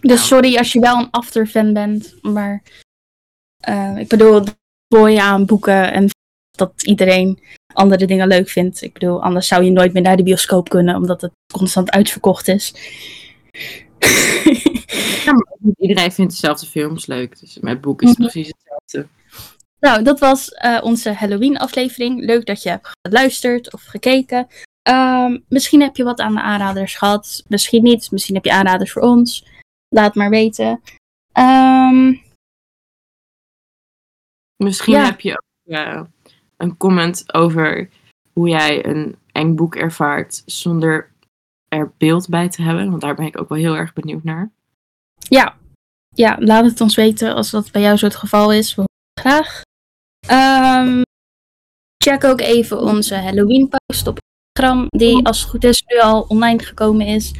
Dus sorry als je wel een after-fan bent, maar eh, ik bedoel, boy aan boeken en dat iedereen andere dingen leuk vindt. Ik bedoel, anders zou je nooit meer naar de bioscoop kunnen, omdat het constant uitverkocht is. Ja, maar iedereen vindt dezelfde films leuk. Dus met boeken is het Mhm. precies hetzelfde. Nou, dat was eh, onze Halloween-aflevering. Leuk dat je hebt geluisterd of gekeken. Ehm, misschien heb je wat aan de aanraders gehad. Misschien niet. Misschien heb je aanraders voor ons. Laat maar weten. Ehm, Misschien Ja. heb je ook eh, een comment over hoe jij een eng boek ervaart zonder er beeld bij te hebben. Want daar ben ik ook wel heel erg benieuwd naar. ja. ja, laat het ons weten als dat bij jou zo het geval is. We graag. Ehm, check ook even onze Halloween-post op Instagram. Die, als het goed is, nu al online gekomen is.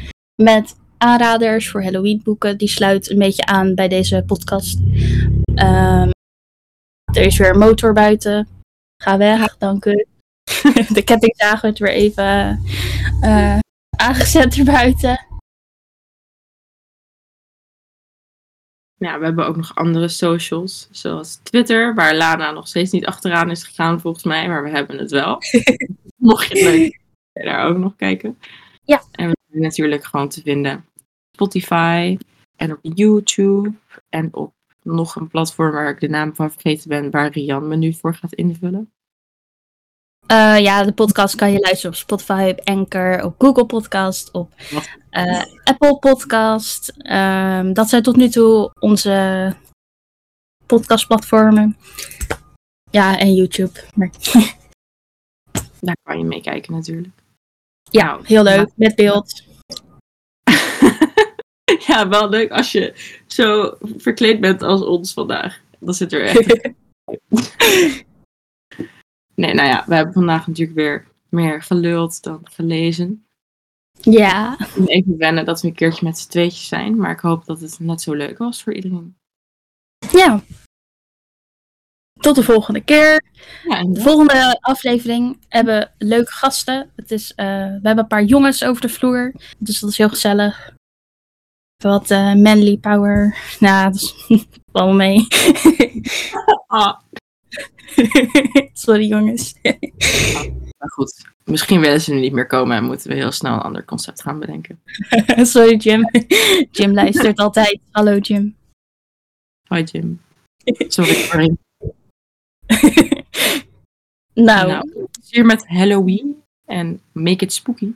Met aanraders voor Halloween-boeken. Die sluit een beetje aan bij deze podcast. Ehm, er is weer een motor buiten. Ga weg, dank u. De kettingzaag wordt weer even eh, aangezet erbuiten. Ja, we hebben ook nog andere socials, zoals Twitter, waar Lana nog steeds niet achteraan is gegaan volgens mij, maar we hebben het wel. Mocht je het leuk je daar ook nog kijken. Ja. En we zijn natuurlijk gewoon te vinden op Spotify en op YouTube en op nog een platform waar ik de naam van vergeten ben, waar Rian me nu voor gaat invullen. Eh, ja, de podcast kan je luisteren op Spotify, op Anchor, op Google Podcast, op eh, Apple Podcast. Ehm, dat zijn tot nu toe onze podcastplatformen. Ja, en YouTube. Maar, Daar kan je meekijken natuurlijk. ja, Nou, heel leuk. Met beeld. ja, wel leuk als je zo verkleed bent als ons vandaag. Dat zit er echt Nee, nou ja, we hebben vandaag natuurlijk weer meer geluld dan gelezen. ja, Even wennen dat we een keertje met z'n tweetjes zijn, maar ik hoop dat het net zo leuk was voor iedereen. ja. Tot de volgende keer. Ja, De volgende aflevering hebben we leuke gasten. Het is, eh, we hebben een paar jongens over de vloer. Dus dat is heel gezellig. Wat eh, manly power. Nou, dat is mee. Ah, Sorry jongens. maar goed, misschien willen ze nu niet meer komen en moeten we heel snel een ander concept gaan bedenken. Sorry Jim. Jim luistert altijd. Hallo Jim. Hoi Jim. Sorry voor nou, Nou, hier met Halloween en make it spooky.